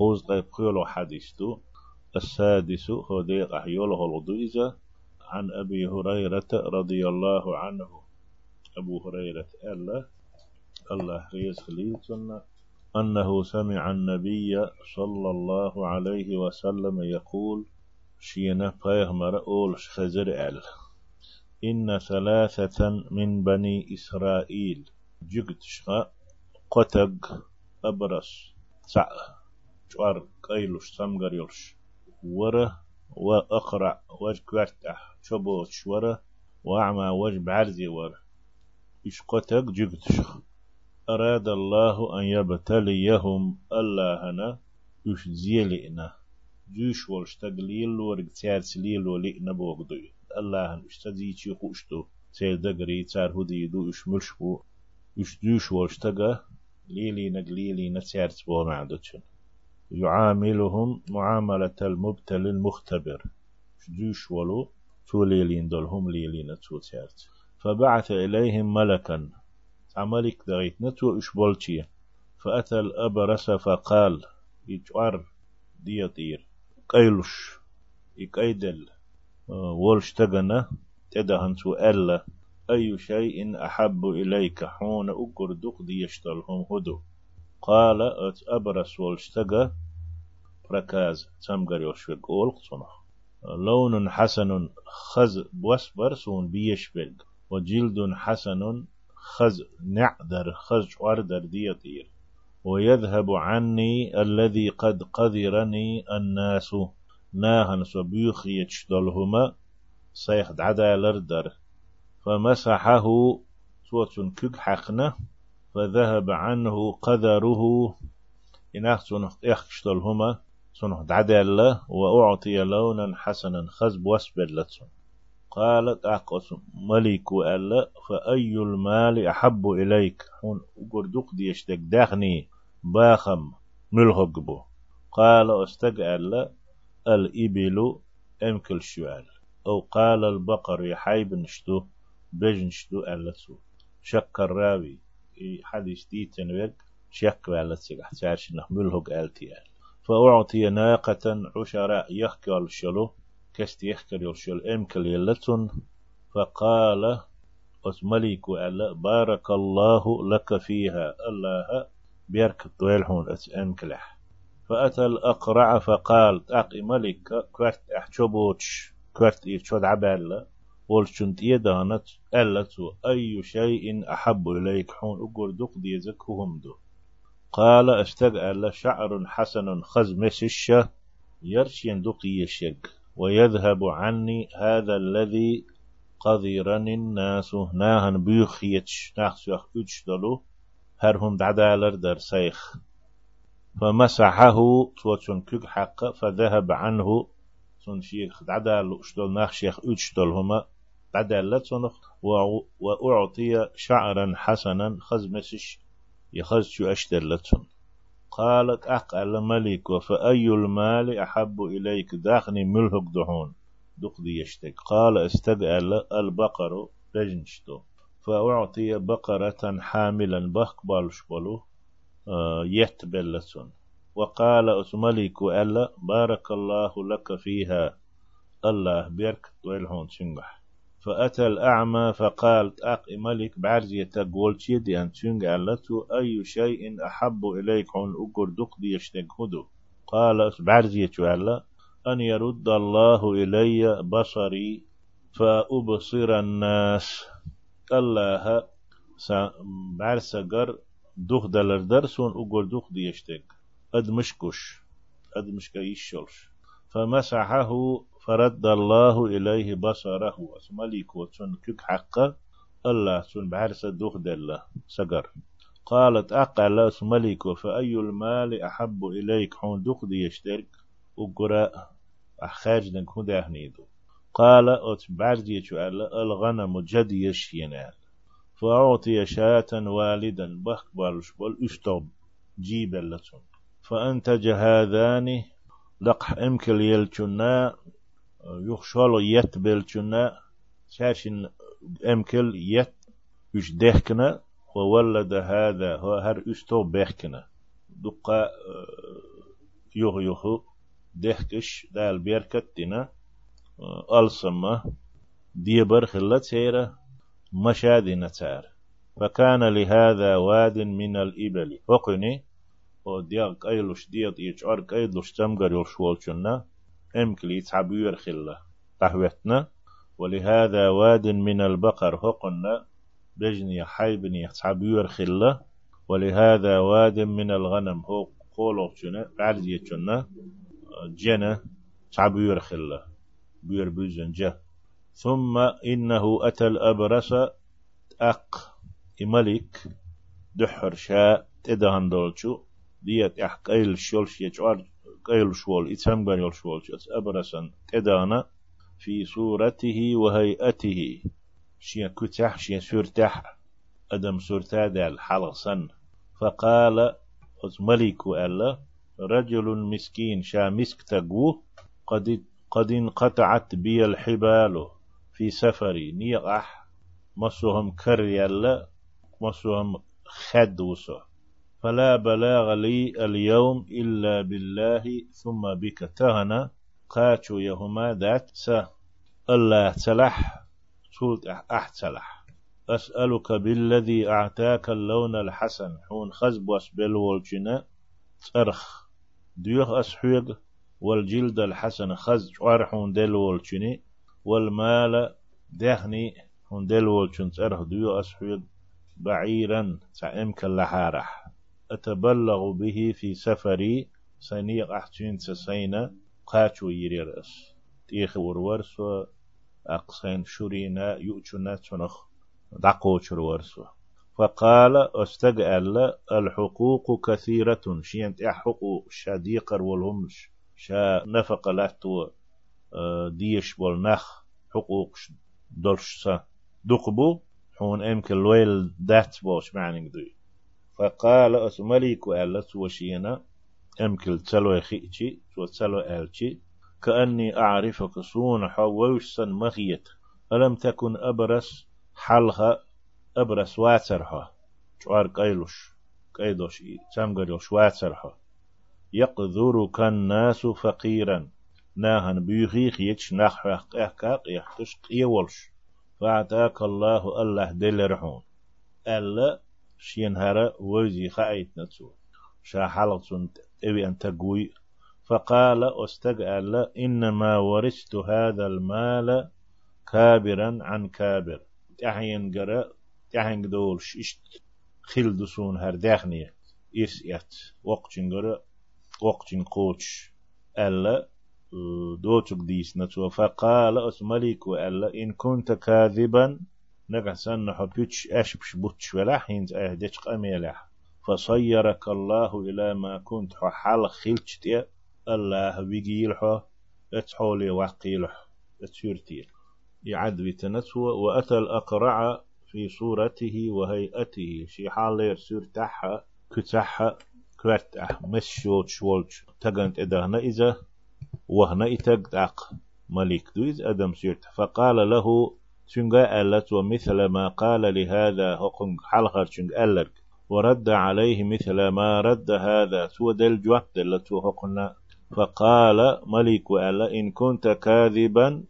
خوز قيب خيولو حديثتو السادس هو ديق أحيوله الغضوئزة عن أبي هريرة رضي الله عنه أبو هريرة الله الله ريز خليتنا أنه سمع النبي صلى الله عليه وسلم يقول شينا بيغمر أول خزر أل إن ثلاثة من بني إسرائيل جقت قتق أبرس سع شوار قيلوش سمغر يلش ورة وأقرع وج كوارتح شبوش وره وأعمى وج بعرزي ورة. إش قتق جقت شغا أراد الله أن يبتليهم. الله هنا يش زيلئنا. جوش ولش تقليل ورق تيار سليل ولئنا بوغدو الله هن يش تزيشي خوشتو. تير دقري تار هدي دو يش ملشبو يش جوش ولش تقا ليلي نقليلي نتيار تبو معدتشن يعاملهم معاملة المبتل المختبر. جوش ولو تو ليلين دولهم ليلين تو تيارت. فبعث إليهم ملكا. عملك دغيت نتو إشبولتي فأتى الأبرس فقال يجوار ديطير. قيلش يقيدل ولش تغنى تدهن ألا. أي شيء أحب إليك حون أقر دق ديشتلهم هدو. قال أت أبرس ولش تغى ركاز تمغر يوشوك أولق لون حسن خز بوس برسون بيشبق وجلد حسن خز نعدر خز وردر ديطير. ويذهب عني الذي قد قذرني الناس. ناهن سبيخ يتشدلهما سيخ دعدا لردر. فمسحه صوت كك حقنا فذهب عنه قذره إناخ سنخ إخشتلهما سنخ دعدا وأعطي لونا حسنا خزب واسبر لتسن قالت أقص ملك ألا فأي المال أحب إليك؟ هون قردوق ديشتك داخني باخم ملهقبو. قال أستق ألا الإبل أمكل شوال. أو قال البقر يحيب نشتو بج نشتو ألا شك الراوي حديث دي تنويق شك ألا تسيق احتاج نحملهق ألتي فأعطي ناقة عشراء يخكى الشلو كست يخكر يرشل امكل يلتون فقال أسمليك ألا بارك الله لك فيها الله بيرك طويلحون امكلح فأتى الأقرع فقال أقي ملك كورت أحشبوتش كورت إيشود عبالة ولشنت يدانت ألتو أي شيء أحب إليك حون أقول دق ديزكهم دو قال استقال شعر حسن خز مسشة يرشين دق يشيك ويذهب عني هذا الذي قذرني الناس ناهن بيخيتش ناخس يخ دلو هرهم دعدالر در سيخ. فمسحه توتون كيك حق فذهب عنه سن شيخ دعدال اشتل ناخ شيخ دعدال تنخ وأعطي شعرا حسنا خزمسش يخز شو أشتر لتن قالت أقل ملك فأي المال أحب إليك؟ داخني ملهق دهون دقدي يشتك. قال استقال البقر بجنشتو فأعطي بقرة حاملا بقبال شبلو آه يتبلسون وقال أسملك ألا بارك الله لك فيها. الله بيرك طويلهون شنجح. فأتى الأعمى فقال أق ملك بعرزية تقول دي أن لتو أي شيء أحب إليك عن أقر دق دي هدو قال بعرزية وعلا أن يرد الله إلي بصري فأبصر الناس. الله بعرسقر دوخ دلر درسون أقر دوخ دي يشتك. أد مشكش أد مشكيش فمسحه فرد الله إليه بصره أسمليك وتن كك حقا الله سن بعرس دوخ دل سقر قالت أقل أسمليك فأي المال أحب إليك؟ حون دي يشترك وقراء أحخاج دنك هدا هنيدو. قال أت بعد يجعل الغنم جد يشينال فأعطي شاة والدا بخ بالش بل أشتب جيبلتون فأنتج هذان لقح امكل يلچنا يخشال يت بلچنا شاشن امكل يت يش دهكنا وولد هذا هو هر استو بهكنا دقا يوغ يوغ دهكش دال بيركتنا ألسمة ديبر خلة تيرة مشادنا تار فكان لهذا واد من الإبل. وقني وديال قيلوش ديال يجعر قيلوش تمغر يلشوالشنا امكلي تعبير خلة قهوتنا ولهذا واد من البقر هقنا بجني حيبني تعبير خلة ولهذا واد من الغنم هو قولوا جنة بعد يجنا جنة تعبير خلة بير بيزن جه ثم إنه أتى الأبرس أق ملك دحر شاء تدهن دولشو ديت أح قيل شولش يجعر قيل شول إتهم قيل شول أبرسا تدانا في صورته وهيئته. شيا كتح شيا سورتح. أدم سورتا دال حلقسن فقال ملك ألا رجل مسكين شا مسك تقوه قد قد انقطعت بي الحبال في سفري. نيقح مصهم كريالا مصهم خدوسه فلا بلاغ لي اليوم إلا بالله ثم بك تهنا. قاتشو يهما ذات سا الله تلح. سولت أحتلح. أسألك بالذي أعتاك اللون الحسن. حون خزب واسبل والجنا ترخ. ديوخ أسحيق والجلد الحسن خز. حون دل والجني والمال دهني. حون دل والجن ترخ. ديوخ أسحيق بعيرا. تعمك اللحارح. أتبلغ به في سفري سنيق أحتين تسينا قاتو يريرس. تيخ ورورس أقسين شرينا يؤتنا تنخ دقوشر ورسو فقال أستقأل الحقوق كثيرة. شينت حقوق؟ شديقر والهمش. شا نفق لاتو آه، ديش والنخ. حقوق دولش دقبو؟ حون أمك الويل دات بوش معنى دوي فقال أسمليك ألا توشينا أمكل تلو خيتي وتلو ألتي كأني أعرفك حووش سن مغيت ألم تكن أبرس حلها أبرس واترها شوار قيلوش قيدوش تمغريوش واترها يقذرك الناس فقيرا ناهن بيخيخ يتش نخ قيحكاق يحتش قيولش فأعطاك الله الله دلرحون ألا شين هرا وزي خايت نتسو. شا حلقة إبي أن تقوي فقال استقال إنما ورثت هذا المال كابرا عن كابر. تحين قرأ تحين دول ششت خل دسون هر داخنية. إرس إت وقت قرأ وقت قوتش. ألا دوتك ديس نتو فقال أسمليك وألا إن كنت كاذبا نقسن نحبيتش أشبش بوتش ولا حين أهدش قميلح فصيرك الله إلى ما كنت حال خلتش الله بيجيلح اتحولي وقيلح اتشيرتير يعد بتنسوى وأتى الأقرع في صورته وهيئته شي حال يرسير تحا كتحا كرتح مسشوت شولش تغنت إدهنا إذا وهنا إتقدق ملك دويز أدم سيرت فقال له شنغا ألت ومثل ما قال لهذا حقن حلقر شنغ ألرك ورد عليه مثل ما رد هذا سوى دل جوات دلتو حقنا فقال ملك ألا إن كنت كاذبا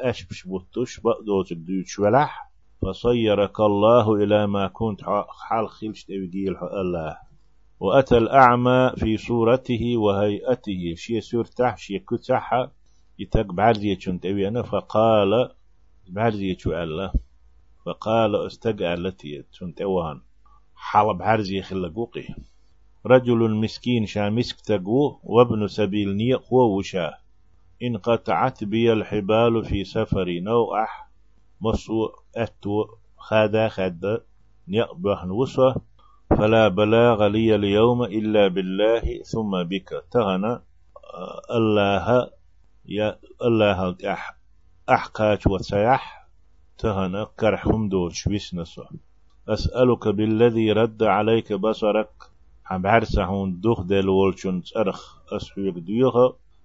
أشبش بطش بقدوتك دوتش ولح. فصيرك الله إلى ما كنت حال خلش تبقيل الله. وأتى الأعمى في صورته وهيئته شي سورتح شي كتح يتق بعد يتشنت أنا فقال بعرزي شو الله فقال استقع التي تنتوهن. حال بعرزي خلقوقي. رجل مسكين شا مسك تقو وابن سبيل نيق وشا انقطعت بي الحبال في سفري نوح مصو أتو خادا خد نيقبه وصى فلا بلاغ لي اليوم إلا بالله ثم بك تغنى الله يا الله أحكاج وسيح تهنا كرحهم دوش بيسنسو أسألك بالذي رد عليك بصرك. حب عرسهون دوخ دل والشن ترخ أسحيك ديوخ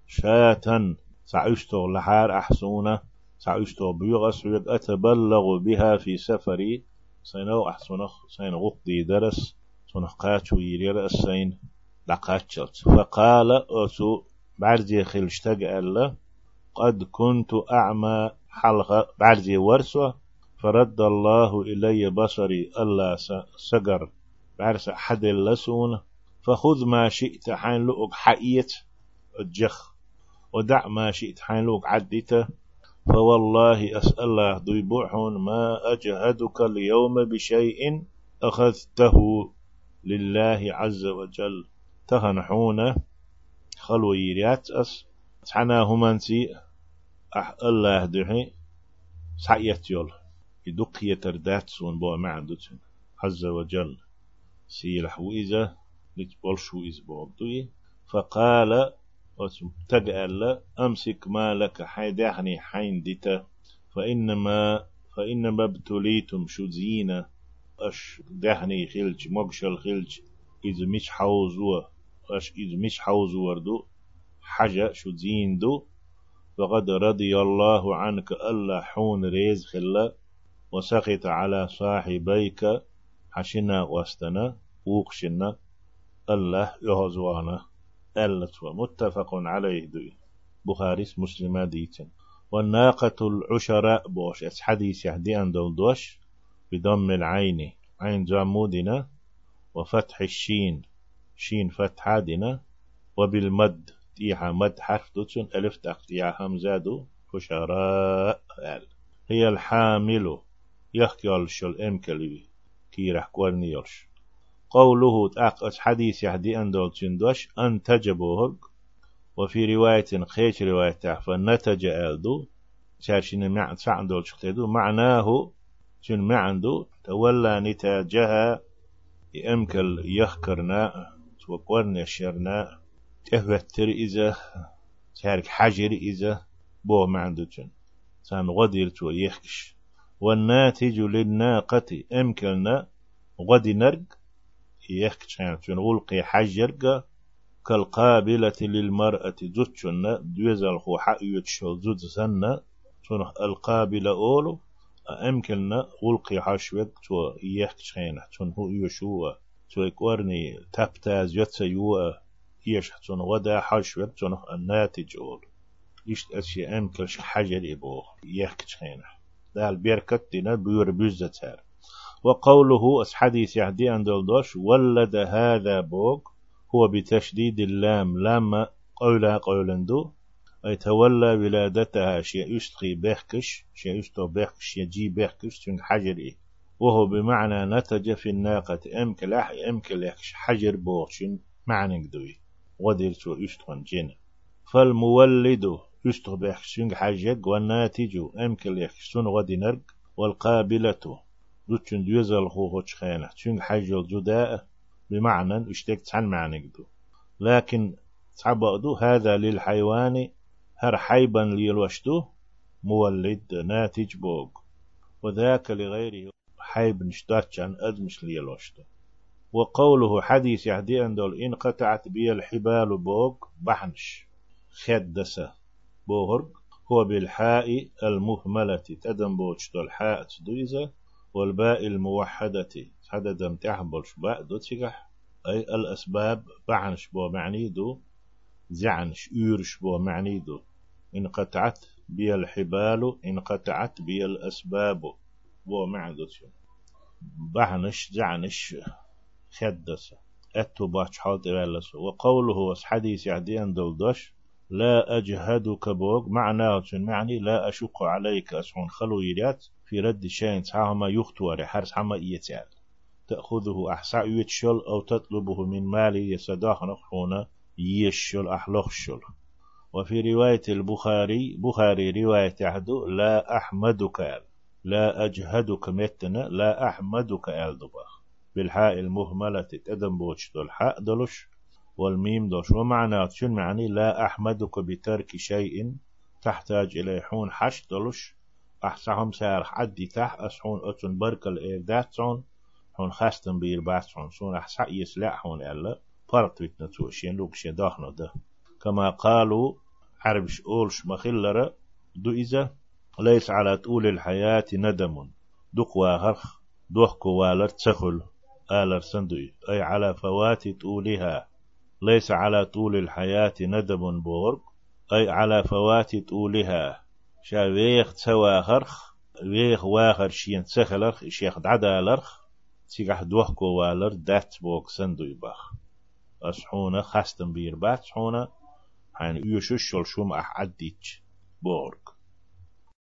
شاتا سعيشتو لحار أحسونة سعيشتو بيوغ أسحيك أتبلغ بها في سفري. سينو أحسنخ سين غقدي درس. سنخ قاتو يرير السين. دقاتشلت فقال أسو بعرزي خلشتق ألا. قد كنت أعمى حلقة بعرزي ورسوة فرد الله إلي بصري ألا سقر بعرس حد اللسون فخذ ما شئت حين لؤك حقيت الجخ ودع ما شئت حين لؤك عديته فوالله أسأل الله ضيبوحون ما أجهدك اليوم بشيء أخذته لله عز وجل. تهنحون خلو يريات أس تحنا همانسي أح الله دحي سعيت يول يدقية تردات سون بو معدوتن عز وجل سيلح وإذا لتبولش وإذا بوضي فقال تقال أمسك مالك حيدحني حين ديتا فإنما فإنما ابتليتم شزينة أش دحني خلج مقشل خلج إذا مش حوزوا أش إذا مش حوزوا وردو حاجة شزين دو. فقد رضي الله عنك ألا حون ريز خلا. وسخط على صاحبيك حشنا واستنا. وقشنا. الله يهزوانا. ألت ومتفق عليه دوي. بخاري مسلمة ديتن. والناقة العشراء بوش. اس حديث يهدي أن دوش. بضم العين. عين جامودنا. وفتح الشين. شين فتح دنا وبالمد. تيها مد حرف دوتشن ألف تقطيع همزادو عشراء هي الحامل. يحكي الشل ام كلبي كي رح يلش قوله تأق حديث يهدي أن دول تندوش أن تجبوهك وفي رواية خيش رواية فنتج ألدو شاشين مع سعن دول شختيدو معناه شن معندو تولى نتاجها. يمكل يخكرنا. وقرن يشرنا تهوتر إذا تارك حجر إذا بو معندو شن سان غدير تو يخكش والناتج للناقة أمكلنا غدي نرق يخكش شن غلقي حجر كالقابلة للمرأة زوتشن دوزل خو حق يتشو زوت سنة القابلة أولو أمكننا ولقي حشوك تو يحكي خينا تون هو يشوى تو يكورني تبتاز يتسا يوى يش تون ودا حشوك تون الناتج أول إشت أشي أمكلش حجر إبو يحكي خينا دال بيركت دينا بيور بيزتار وقوله أسحديث يهدي أن دولدوش ولد هذا بوك هو بتشديد اللام. لام قولا قولندو أي تولى ولادتها شيء يشتقي بيخكش شيء يشتو بيخكش يجي بيخكش تنك حجر إيه وهو بمعنى نتج في الناقة أمك لح أمك لحش حجر بوغشن معنى قدوي. ودير تو يشتغن جن فالمولد يشتغ بيخشن حجر والناتج أمك لحش سن غدي نرق والقابلة دوتشن ديوزل خو خوش خيانة تشن حجر جداء بمعنى اشتك عن معنى قدو لكن تعبدو هذا للحيوان هر حيبا ليلوشتو مولد ناتج بوغ. وذاك لغيره حيب نشتاتشان أدمش ليلوشتو. وقوله حديث يهدي أن دول إن قطعت بي الحبال بوغ بحنش. خدسة بوهرج هو بالحاء المهملة تدم بوشتو الحاء تدويزة والباء الموحدة. حددم تحبلش باء دو أي الأسباب بعنش بو معني دو زعنش يورش بو معني دو. انقطعت بي الحبال انقطعت بي الأسباب بو معدوش بعنش زعنش. خدس أتو باش حالت إغالس وقوله حديث يعديان دولدش لا أجهدك بوغ معناه معني لا أشق عليك أسعون. خلو يريات في رد شيء تعاهما يختوار حرس حما إيتال تأخذه أحسع يتشل أو تطلبه من مالي يسداخ نخونا يشل أحلخشل وفي رواية البخاري بخاري رواية عهدو لا أحمدك لا أجهدك متنا لا أحمدك ألدبخ بالحاء المهملة تدم بوش الحاء دلش والميم دوش ومعنى شن معني؟ لا أحمدك بترك شيء تحتاج إلى حون حش دلش أحسهم سار حدي تح أسحون أتون بركل إيردات حون خاستن بير باسون سون. أحسا يسلع حون ألا. فرط بتنتو شين لوك شين داخنو ده كما قالوا عربش أولش مخلرة دو إذا ليس على طول الحياة ندم. دقوا هرخ دوخكو والر تسخل آلر سندوي أي على فوات طولها. ليس على طول الحياة ندب بورق. أي على فوات طولها. شا ويخ تواخرخ ويخ واخر شين تسخلرخ شيخ دعدالرخ تيجح دوحكو والر دات بوك سندوي بخ أسحونا خاستن بير بات. حونا حين يوشوشل شوم أح عديتش بورق.